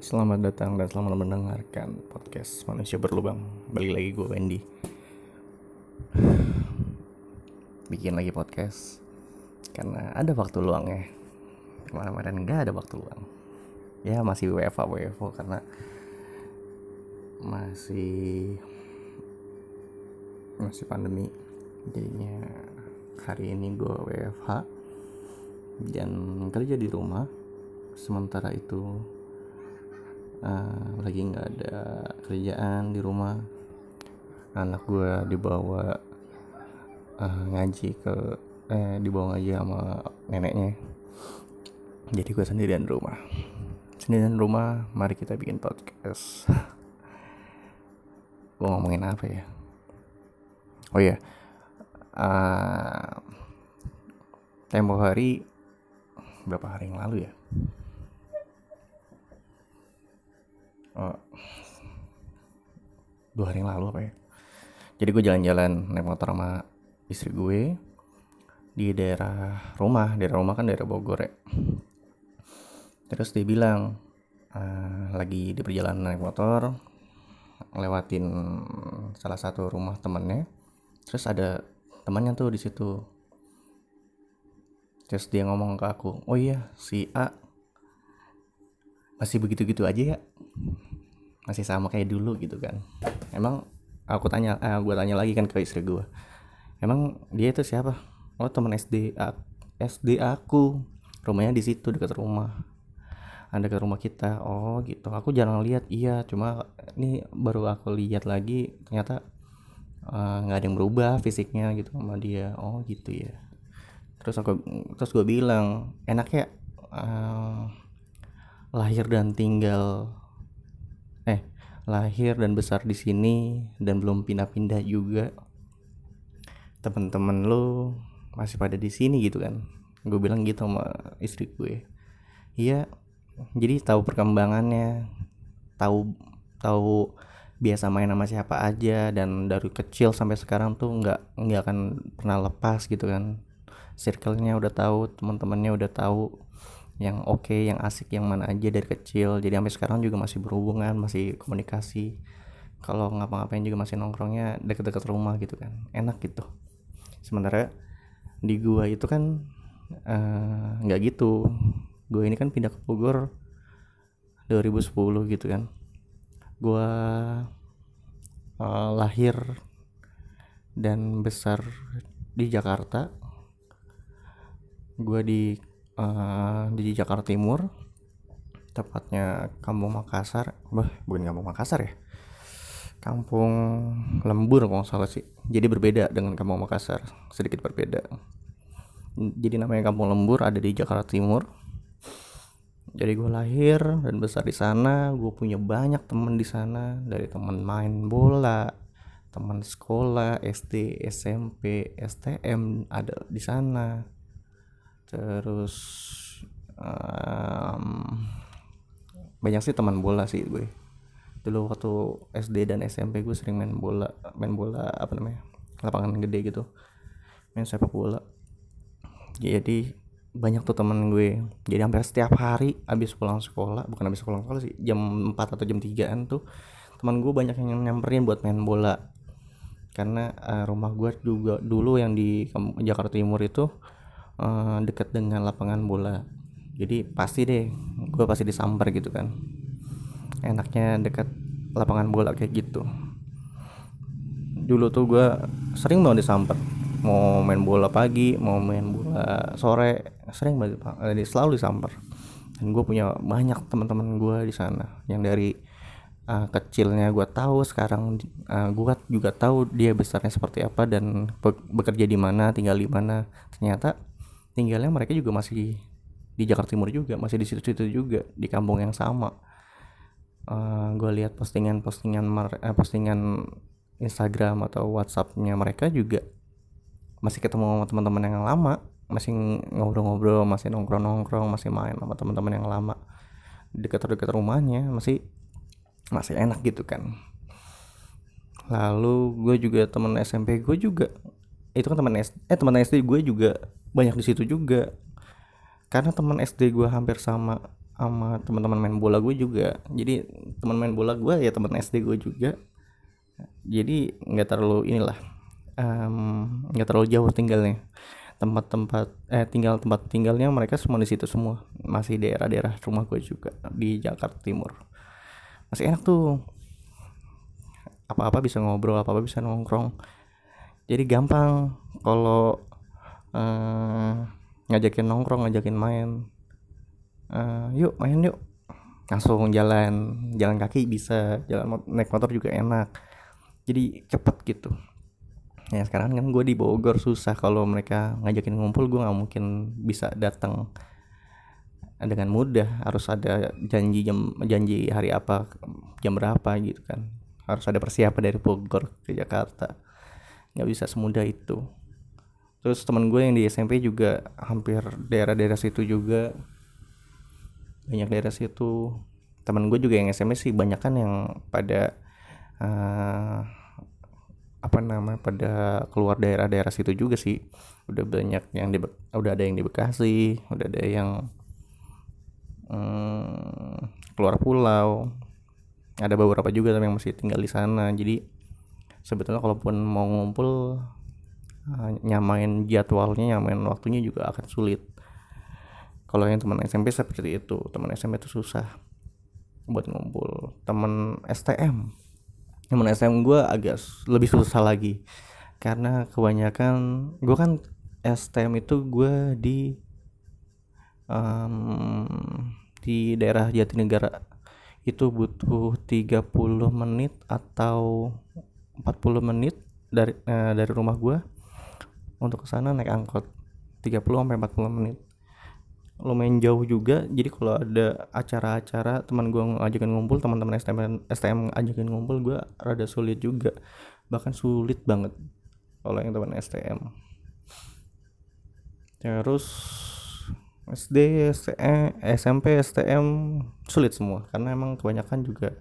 Selamat datang dan selamat mendengarkan podcast Manusia Berlubang. Balik lagi gue Wendy. Bikin lagi podcast Karena ada waktu luang ya. Kemarin-kemarin gak ada waktu luang. Ya masih WFA WFO karena Masih Masih pandemi. Jadinya hari ini gue WFH Dan kerja di rumah. Sementara itu uh, lagi nggak ada kerjaan di rumah. Anak gue dibawa uh, ngaji ke eh dibawa ngaji sama neneknya. Jadi gue sendirian di rumah. Sendirian di rumah mari kita bikin podcast. Gue ngomongin apa ya? Oh ya uh, tempo hari berapa hari yang lalu ya oh, dua hari yang lalu apa ya? Jadi gue jalan-jalan naik motor sama istri gue di daerah rumah. Daerah rumah kan daerah Bogor ya. Terus dia bilang uh, lagi di perjalanan naik motor lewatin salah satu rumah temennya. Terus ada temannya tuh di situ. Terus dia ngomong ke aku oh iya si A masih begitu-gitu aja ya masih sama kayak dulu gitu kan. Emang aku tanya eh, gue tanya lagi kan ke istri gue emang dia itu siapa? Oh teman SD SD aku. Rumahnya di situ dekat rumah. Ada ke rumah kita. Oh gitu. Aku jarang lihat. Iya cuma ini baru aku lihat lagi ternyata eh, nggak uh, ada yang berubah fisiknya gitu sama dia. Oh gitu ya. Terus aku terus gue bilang enaknya uh, lahir dan tinggal lahir dan besar di sini dan belum pindah-pindah juga. Teman-teman lo masih pada di sini gitu kan. Gue bilang gitu sama istri gue. Iya jadi tahu perkembangannya tahu tahu biasa main sama siapa aja dan dari kecil sampai sekarang tuh nggak nggak akan pernah lepas gitu kan. Circle-nya udah tahu teman-temannya udah tahu yang oke okay, yang asik yang mana aja dari kecil. Jadi sampai sekarang juga masih berhubungan masih komunikasi. Kalau ngapa-ngapain juga masih nongkrongnya deket-deket rumah gitu kan. Enak gitu. Sementara di gua itu kan eh, nggak uh, gitu. Gua ini kan pindah ke Bogor 2010 gitu kan. Gua uh, lahir dan besar di Jakarta. Gua di uh, di Jakarta Timur tepatnya Kampung Makassar. Bah bukan Kampung Makassar ya? Kampung Lembur kalau salah sih. Jadi berbeda dengan Kampung Makassar sedikit berbeda. Jadi namanya Kampung Lembur ada di Jakarta Timur. Jadi gue lahir dan besar di sana gue punya banyak temen di sana. Dari temen main bola teman sekolah SD SMP STM ada di sana terus um, banyak sih teman bola sih gue. Dulu waktu SD dan SMP gue sering main bola main bola apa namanya lapangan gede gitu. Main sepak bola. Jadi banyak tuh temen gue. Jadi hampir setiap hari abis pulang sekolah bukan abis pulang sekolah sih jam 4 atau jam 3an tuh teman gue banyak yang nyamperin buat main bola. Karena uh, rumah gue juga dulu yang di Jakarta Timur itu uh, dekat dengan lapangan bola. Jadi pasti deh gue pasti disamper gitu kan. Enaknya dekat lapangan bola kayak gitu. Dulu tuh gue sering banget disamper mau main bola pagi mau main bola sore sering banget jadi selalu disamper dan gue punya banyak teman-teman gue di sana. Yang dari uh, kecilnya gue tahu sekarang uh, gue juga tahu dia besarnya seperti apa dan bekerja di mana tinggal di mana. Ternyata tinggalnya mereka juga masih di Jakarta Timur juga masih di situ-situ juga di kampung yang sama. Uh, eh, gue lihat postingan-postingan eh, postingan Instagram atau WhatsAppnya mereka juga masih ketemu sama teman-teman yang lama masih ngobrol-ngobrol masih nongkrong-nongkrong masih main sama teman-teman yang lama. Dekat-dekat rumahnya masih masih enak gitu kan. Lalu gue juga teman SMP gue juga itu kan teman SD eh teman SD gue juga banyak di situ juga. Karena teman SD gue hampir sama sama teman-teman main bola gue juga. Jadi teman main bola gue ya teman SD gue juga. Jadi nggak terlalu inilah nggak um, terlalu jauh tinggalnya. Tempat-tempat eh tinggal tempat tinggalnya mereka semua di situ semua. Masih daerah-daerah rumah gue juga di Jakarta Timur. Masih enak tuh. Apa-apa bisa ngobrol apa-apa bisa nongkrong jadi gampang kalau uh, ngajakin nongkrong ngajakin main. Uh, yuk main yuk. Langsung jalan jalan kaki bisa jalan naik motor juga enak. Jadi cepet gitu. Ya sekarang kan gue di Bogor susah kalau mereka ngajakin ngumpul gue nggak mungkin bisa datang dengan mudah. Harus ada janji jam janji hari apa jam berapa gitu kan. Harus ada persiapan dari Bogor ke Jakarta nggak bisa semudah itu. Terus teman gue yang di SMP juga hampir daerah-daerah situ juga. Banyak daerah situ. Teman gue juga yang SMP sih banyak kan yang pada uh, apa namanya pada keluar daerah-daerah situ juga sih. Udah banyak yang di udah ada yang di Bekasi udah ada yang hmm, keluar pulau. Ada beberapa juga yang masih tinggal di sana. Jadi sebetulnya kalaupun mau ngumpul uh, nyamain jadwalnya nyamain waktunya juga akan sulit. Kalau yang teman SMP seperti itu teman SMP itu susah buat ngumpul. Teman STM teman STM gue agak lebih susah lagi. Karena kebanyakan gue kan STM itu gue di um, di daerah Jatinegara. Itu butuh 30 menit atau 40 menit dari eh, dari rumah gue untuk ke sana naik angkot. 30 sampai 40 menit. Lumayan jauh juga jadi kalau ada acara-acara teman gue ngajakin ngumpul teman-teman STM STM ngajakin ngumpul gue rada sulit juga. Bahkan sulit banget kalau yang teman STM terus SD SMP STM sulit semua. Karena emang kebanyakan juga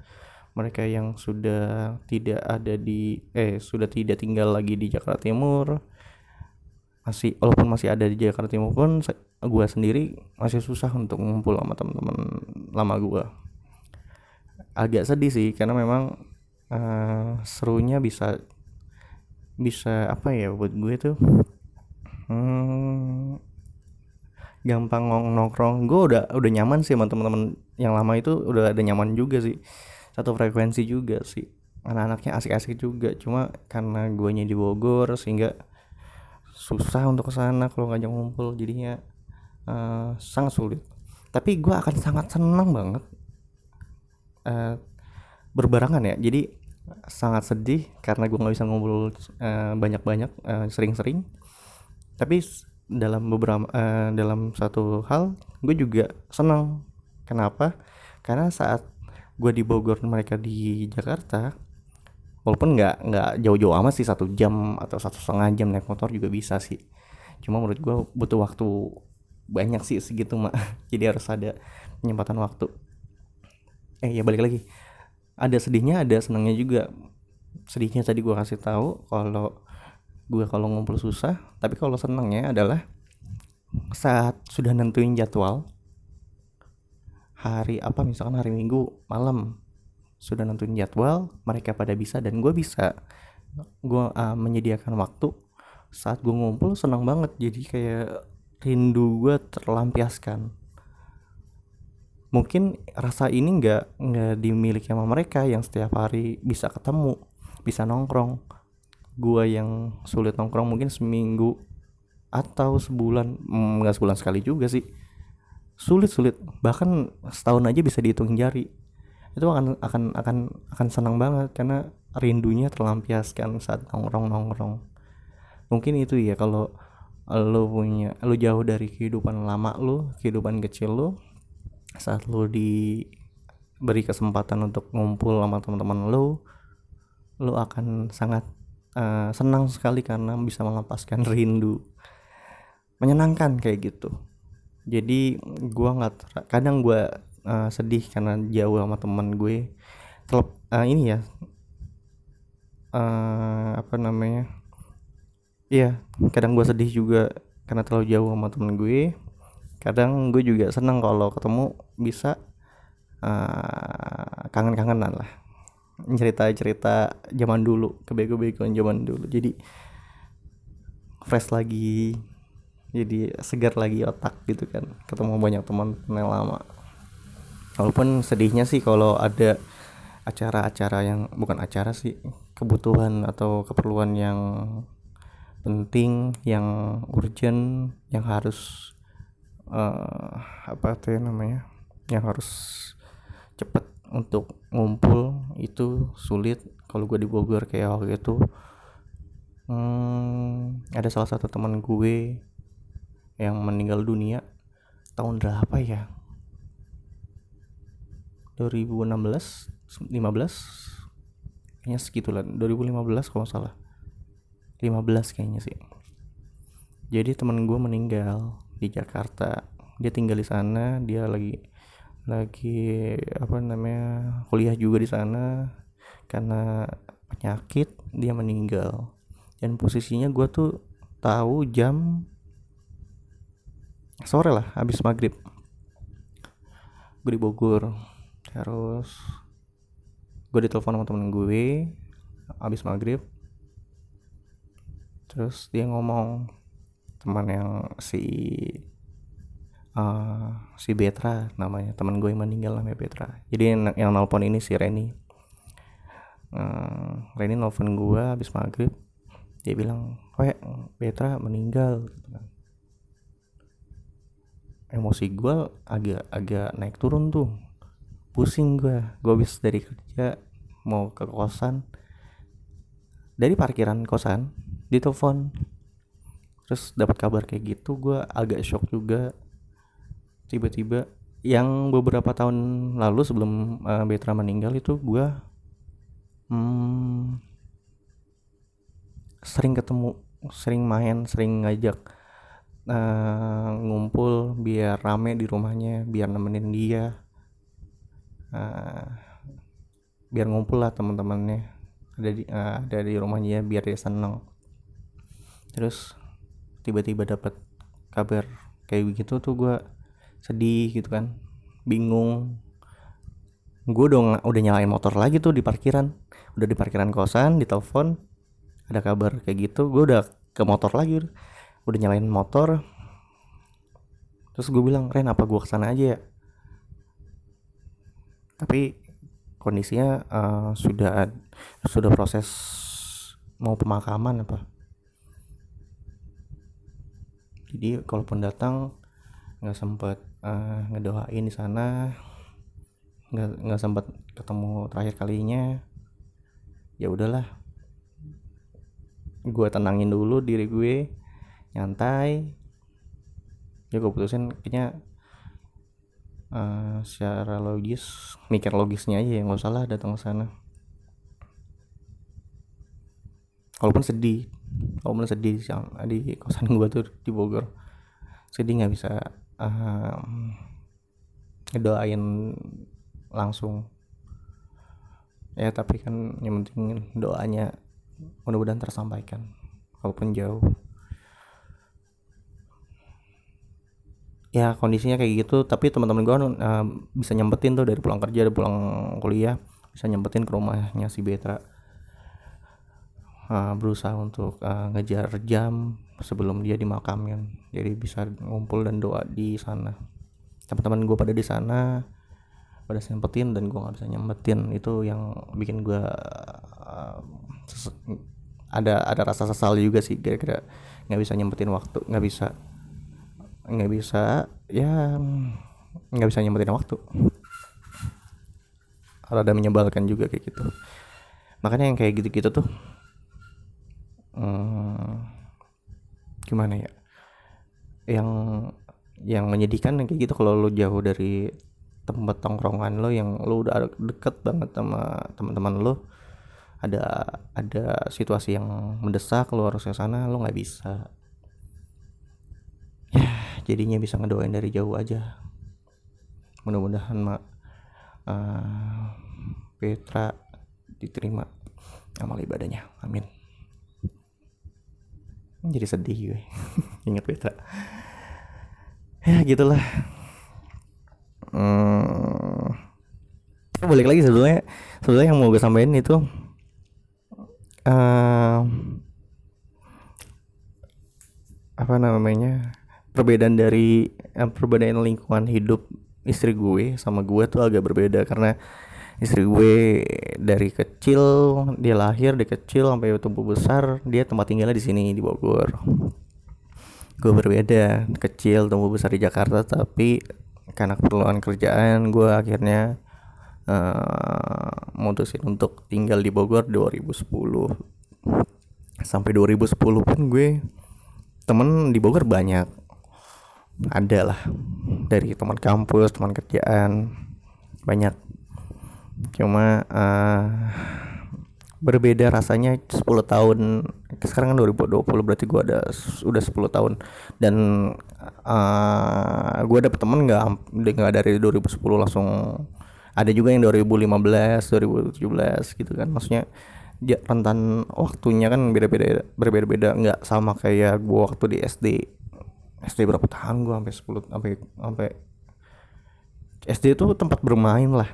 mereka yang sudah tidak ada di eh sudah tidak tinggal lagi di Jakarta Timur masih walaupun masih ada di Jakarta Timur pun gue sendiri masih susah untuk ngumpul sama teman-teman lama gue agak sedih sih karena memang uh, serunya bisa bisa apa ya buat gue tuh hmm, gampang nongkrong. Gue udah udah nyaman sih sama teman-teman yang lama itu udah ada nyaman juga sih satu frekuensi juga sih. Anak-anaknya asik-asik juga cuma karena guanya di Bogor sehingga susah untuk ke sana kalau ngajak ngumpul jadinya uh, sangat sulit. Tapi gue akan sangat senang banget uh, berbarengan ya. Jadi sangat sedih karena gue nggak bisa ngumpul uh, banyak-banyak uh, sering-sering. Tapi dalam beberapa uh, dalam satu hal gue juga senang. Kenapa? Karena saat gue di Bogor mereka di Jakarta walaupun nggak nggak jauh-jauh amat sih satu jam atau satu setengah jam naik motor juga bisa sih. Cuma menurut gue butuh waktu banyak sih segitu mak. Jadi harus ada penyempatan waktu. Eh ya balik lagi. Ada sedihnya ada senangnya juga. Sedihnya tadi gue kasih tahu kalau gue kalau ngumpul susah tapi kalau senangnya adalah saat sudah nentuin jadwal hari apa misalkan hari minggu malam sudah nentuin jadwal mereka pada bisa dan gue bisa. Gue uh, menyediakan waktu saat gue ngumpul senang banget. Jadi kayak rindu gue terlampiaskan. Mungkin rasa ini nggak nggak dimiliki sama mereka yang setiap hari bisa ketemu bisa nongkrong. Gue yang sulit nongkrong mungkin seminggu atau sebulan mm, nggak mm, sebulan sekali juga sih sulit sulit bahkan setahun aja bisa dihitung jari. Itu akan akan akan akan senang banget karena rindunya terlampiaskan saat nongkrong nongkrong. Mungkin itu ya kalau lo punya lo jauh dari kehidupan lama lo kehidupan kecil lo saat lo diberi kesempatan untuk ngumpul sama teman-teman lo lo akan sangat uh, senang sekali karena bisa melepaskan rindu. Menyenangkan kayak gitu jadi gua nggak kadang gua uh, sedih karena jauh sama teman gue. Telep, uh, ini ya uh, apa namanya iya kadang gue sedih juga karena terlalu jauh sama temen gue. Kadang gue juga seneng kalau ketemu bisa uh, kangen-kangenan lah. Cerita-cerita zaman dulu kebego-begoan zaman dulu. Jadi fresh lagi jadi segar lagi otak gitu kan. Ketemu banyak teman yang lama. Walaupun sedihnya sih kalau ada acara-acara yang bukan acara sih kebutuhan atau keperluan yang penting yang urgent yang harus uh, apa tuh namanya yang harus cepet untuk ngumpul itu sulit. Kalau gue di Bogor kayak waktu itu hmm, ada salah satu teman gue yang meninggal dunia tahun berapa ya? 2016 15 kayaknya segitulah 2015 kalau salah. 15 kayaknya sih. Jadi temen gue meninggal di Jakarta. Dia tinggal di sana dia lagi lagi apa namanya kuliah juga di sana. Karena penyakit dia meninggal. Dan posisinya gue tuh tahu jam sore lah habis maghrib. Gue di Bogor. Terus gue ditelepon sama temen gue habis maghrib. Terus dia ngomong teman yang si uh, si Betra namanya teman gue yang meninggal namanya Betra. Jadi yang, yang nelpon ini si Reni. Uh, Reni nelpon gue habis maghrib. Dia bilang weh Betra meninggal gitu kan emosi gue agak agak naik turun tuh. Pusing gue gue habis dari kerja mau ke kosan. Dari parkiran kosan ditelepon. Terus dapat kabar kayak gitu gue agak shock juga. Tiba-tiba yang beberapa tahun lalu sebelum uh, Betra meninggal itu gue hmm, sering ketemu sering main sering ngajak uh, ngumpul biar rame di rumahnya biar nemenin dia. Uh, biar ngumpul lah teman-temannya. Ada di uh, ada di rumahnya biar dia seneng. Terus tiba-tiba dapat kabar kayak begitu tuh gue sedih gitu kan bingung. Gue udah udah nyalain motor lagi tuh di parkiran. Udah di parkiran kosan di telepon ada kabar kayak gitu gue udah ke motor lagi udah nyalain motor. Terus gue bilang Ren apa gue ke sana aja ya? Tapi kondisinya uh, sudah sudah proses mau pemakaman apa. Jadi kalaupun datang nggak sempet uh, ngedoain di sana nggak nggak sempet ketemu terakhir kalinya ya udahlah. Gue tenangin dulu diri gue nyantai. Ya gue putusin kayaknya uh, secara logis mikir logisnya aja yang nggak salah datang ke sana. Walaupun sedih walaupun sedih di kosan gue tuh di Bogor. Sedih nggak bisa um, ngedoain langsung. Ya tapi kan yang penting doanya mudah-mudahan tersampaikan walaupun jauh ya kondisinya kayak gitu. Tapi teman-teman gue uh, bisa nyempetin tuh dari pulang kerja dari pulang kuliah bisa nyempetin ke rumahnya si Betra. Uh, berusaha untuk uh, ngejar jam sebelum dia dimakamkan. Jadi bisa ngumpul dan doa di sana. Teman-teman gue pada di sana pada sempetin dan gue nggak bisa nyempetin. Itu yang bikin gue uh, ada ada rasa sesal juga sih kira-kira nggak bisa nyempetin waktu nggak bisa nggak bisa ya nggak bisa nyempetin waktu. Ada menyebalkan juga kayak gitu. Makanya yang kayak gitu-gitu tuh hmm, gimana ya? Yang yang menyedihkan kayak gitu kalau lo jauh dari tempat tongkrongan lo yang lo udah deket banget sama teman-teman lo ada ada situasi yang mendesak lo harus ke sana lo nggak bisa jadinya bisa ngedoain dari jauh aja. Mudah-mudahan mak uh, Petra diterima amal ibadahnya. Amin. Jadi sedih gue. Inget Petra. Ya gitulah. Hmm, balik lagi sebetulnya sebetulnya yang mau gue sampaikan itu uh, apa namanya perbedaan dari uh, perbedaan lingkungan hidup istri gue sama gue tuh agak berbeda. Karena istri gue dari kecil dia lahir dari kecil sampai tumbuh besar dia tempat tinggalnya di sini di Bogor. Gue berbeda. Kecil tumbuh besar di Jakarta tapi karena keperluan kerjaan gue akhirnya uh, mutusin untuk tinggal di Bogor 2010 sampai 2010 pun gue temen di Bogor banyak ada lah. Dari teman kampus teman kerjaan. Banyak. Cuma uh, berbeda rasanya 10 tahun. Sekarang kan 2020 berarti gue ada udah 10 tahun. Dan uh, gue dapet temen nggak nggak dari 2010 langsung. Ada juga yang 2015 2017 gitu kan. Maksudnya dia rentan waktunya kan beda-beda berbeda-beda. Nggak sama kayak gue waktu di SD SD berapa tahun gue sampai 10 sampai sampai SD itu tempat bermain lah.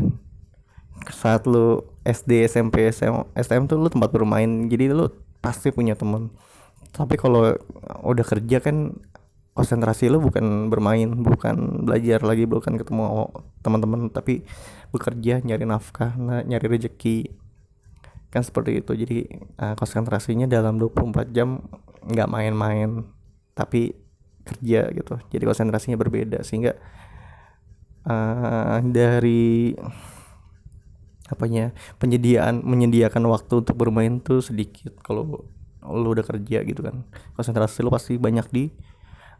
Saat lu SD SMP SM, SM tuh lu tempat bermain jadi lu pasti punya temen. Tapi kalau udah kerja kan konsentrasi lu bukan bermain bukan belajar lagi bukan ketemu teman-teman tapi bekerja nyari nafkah nyari rezeki. Kan seperti itu jadi uh, konsentrasinya dalam 24 jam nggak main-main. Tapi kerja gitu. Jadi konsentrasinya berbeda. Sehingga uh, dari apanya penyediaan menyediakan waktu untuk bermain tuh sedikit. Kalau lu udah kerja gitu kan konsentrasi lu pasti banyak di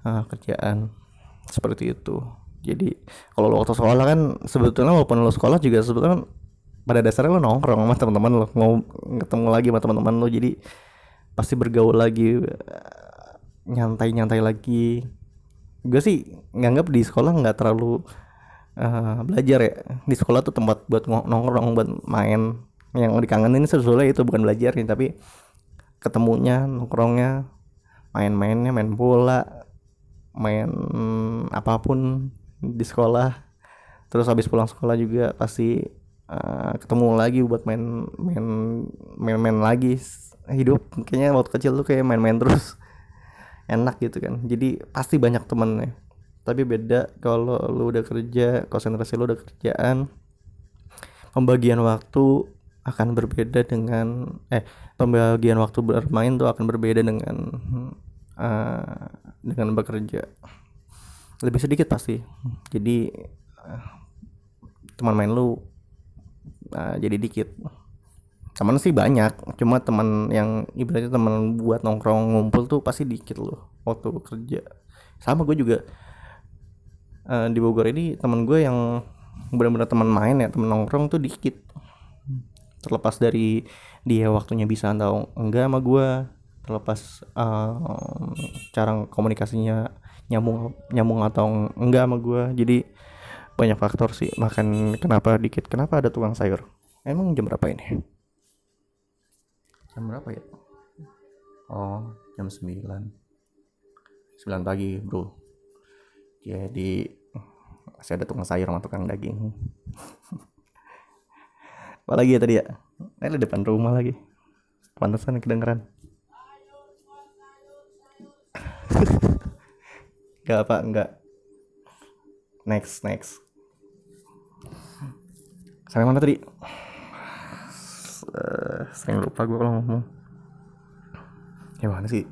uh, kerjaan. Seperti itu. Jadi kalau lu waktu sekolah kan sebetulnya walaupun lu sekolah juga sebetulnya kan pada dasarnya lu nongkrong sama teman-teman lu. Mau ketemu lagi sama teman-teman lu. Jadi pasti bergaul lagi nyantai-nyantai lagi. Gue sih nganggap di sekolah nggak terlalu uh, belajar ya. Di sekolah tuh tempat buat nongkrong buat main. Yang dikangenin sebetulnya itu bukan belajar nih tapi ketemunya nongkrongnya main-mainnya main bola main apa pun di sekolah. Terus habis pulang sekolah juga pasti uh, ketemu lagi buat main main main main lagi hidup. Kayaknya waktu kecil tuh kayak main-main terus enak gitu kan. Jadi pasti banyak temennya. Tapi beda kalau lu udah kerja konsentrasi lu udah kerjaan pembagian waktu akan berbeda dengan eh pembagian waktu bermain tuh akan berbeda dengan uh, dengan bekerja. Lebih sedikit pasti. Jadi uh, teman main lu uh, jadi dikit teman sih banyak cuma teman yang ibaratnya teman buat nongkrong ngumpul tuh pasti dikit loh waktu kerja. Sama gue juga uh, di Bogor ini teman gue yang benar-benar teman main ya teman nongkrong tuh dikit. Terlepas dari dia waktunya bisa atau enggak sama gue terlepas uh, cara komunikasinya nyambung nyambung atau enggak sama gue jadi banyak faktor sih makan kenapa dikit kenapa ada tukang sayur. Emang jam berapa ini jam berapa ya? Oh jam 9 9 pagi bro. Jadi masih ada tukang sayur sama tukang daging. Apa lagi ya tadi ya? Ini di depan rumah lagi. Pantesan kedengeran. Gak apa enggak next next. Sampai mana tadi uh, sering lupa gue kalau ngomong. Ya mana sih?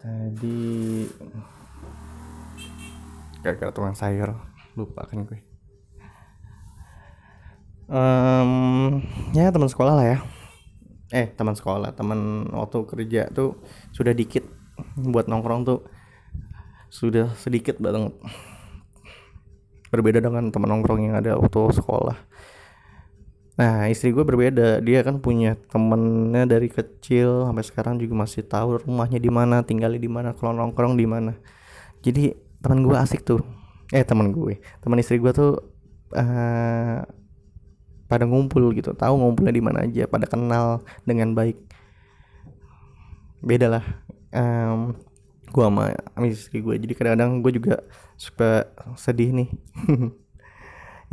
Tadi gara-gara tukang sayur lupa kan gue. Um, ya teman sekolah lah ya. Eh teman sekolah teman waktu kerja tuh sudah dikit buat nongkrong tuh. Sudah sedikit banget. Berbeda dengan teman nongkrong yang ada waktu sekolah Nah istri gue berbeda. Dia kan punya temennya dari kecil sampai sekarang juga masih tahu rumahnya di mana tinggalnya di mana kalau nongkrong di mana. Jadi teman gue asik tuh. Eh teman gue. Teman istri gue tuh uh, pada ngumpul gitu. Tahu ngumpulnya di mana aja pada kenal dengan baik. Beda lah um, gue sama, sama istri gue. Jadi kadang-kadang gue juga suka sedih nih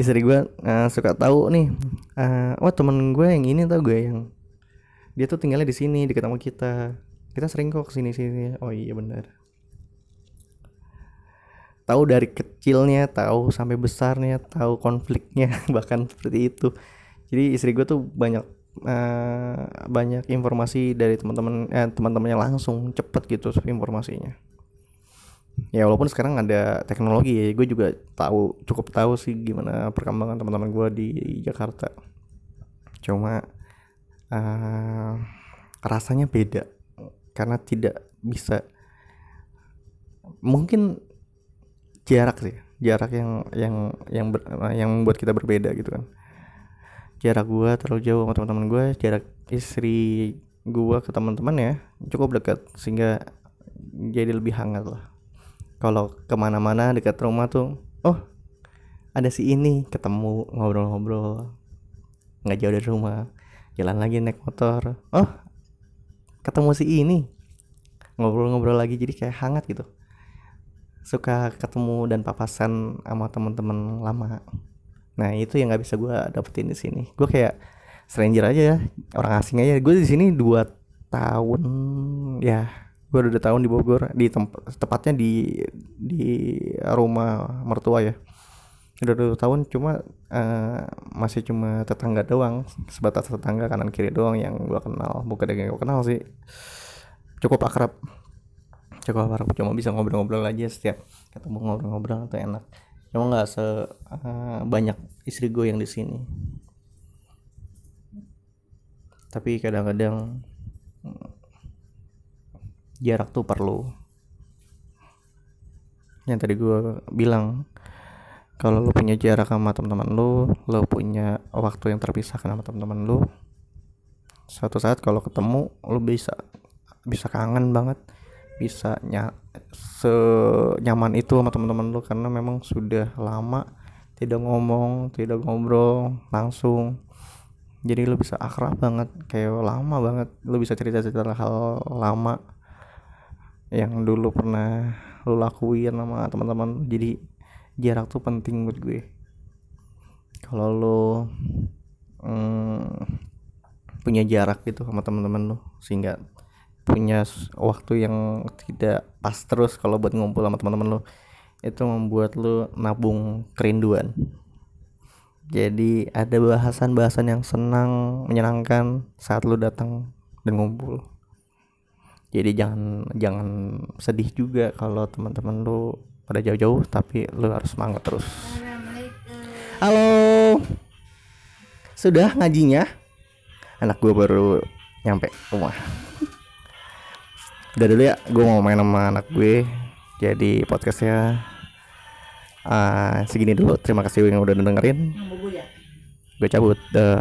istri gue uh, suka tahu nih uh, wah temen gue yang ini tau gue yang dia tuh tinggalnya di sini dekat sama kita. Kita sering kok ke sini sini. Oh iya benar tahu dari kecilnya tahu sampai besarnya tahu konfliknya bahkan seperti itu. Jadi istri gue tuh banyak uh, banyak informasi dari teman-teman eh, teman-temannya langsung cepet gitu informasinya ya walaupun sekarang ada teknologi ya gue juga tahu cukup tahu sih gimana perkembangan teman-teman gue di Jakarta. Cuma uh, rasanya beda karena tidak bisa mungkin jarak sih jarak yang yang yang ber, yang membuat kita berbeda gitu kan. Jarak gue terlalu jauh sama teman-teman gue jarak istri gue ke teman-teman ya cukup dekat sehingga jadi lebih hangat lah kalau ke mana-mana dekat rumah tuh oh ada si ini ketemu ngobrol-ngobrol. Nggak jauh dari rumah. Jalan lagi naik motor. Oh ketemu si ini. Ngobrol-ngobrol lagi jadi kayak hangat gitu. Suka ketemu dan papasan sama teman-teman lama. Nah itu yang nggak bisa gue dapetin di sini. Gue kayak stranger aja ya. Orang asing aja. Gue di sini dua tahun ya gue udah dua tahun di Bogor di tempat tepatnya di di rumah mertua ya. Udah dua tahun cuma uh, masih cuma tetangga doang sebatas tetangga kanan kiri doang yang gue kenal. Bukan yang gue kenal sih. Cukup akrab. Cukup akrab cuma bisa ngobrol-ngobrol aja setiap ketemu ngobrol-ngobrol atau enak. Cuma nggak se uh, banyak istri gue yang di sini. Tapi kadang-kadang jarak tuh perlu. Yang tadi gue bilang kalau lo punya jarak sama teman-teman lo lo punya waktu yang terpisahkan sama teman-teman lo suatu saat kalau ketemu lo bisa bisa kangen banget bisa ny senyaman itu sama teman-teman lu karena memang sudah lama tidak ngomong tidak ngobrol langsung. Jadi lu bisa akrab banget kayak lama banget. Lu bisa cerita-cerita hal lama yang dulu pernah lu lakuin sama teman-teman. Jadi jarak tuh penting buat gue. Kalau lu hmm, punya jarak gitu sama teman-teman lu sehingga punya waktu yang tidak pas terus kalau buat ngumpul sama teman-teman lo itu membuat lo nabung kerinduan. Jadi ada bahasan-bahasan yang senang menyenangkan saat lo datang dan ngumpul jadi jangan jangan sedih juga kalau teman-teman lo pada jauh-jauh tapi lo harus semangat terus. Halo. Sudah ngajinya? Anak gue baru nyampe rumah. Udah dulu ya gue mau main sama anak gue. Jadi podcastnya uh, segini dulu. Terima kasih yang udah dengerin. Gue cabut dah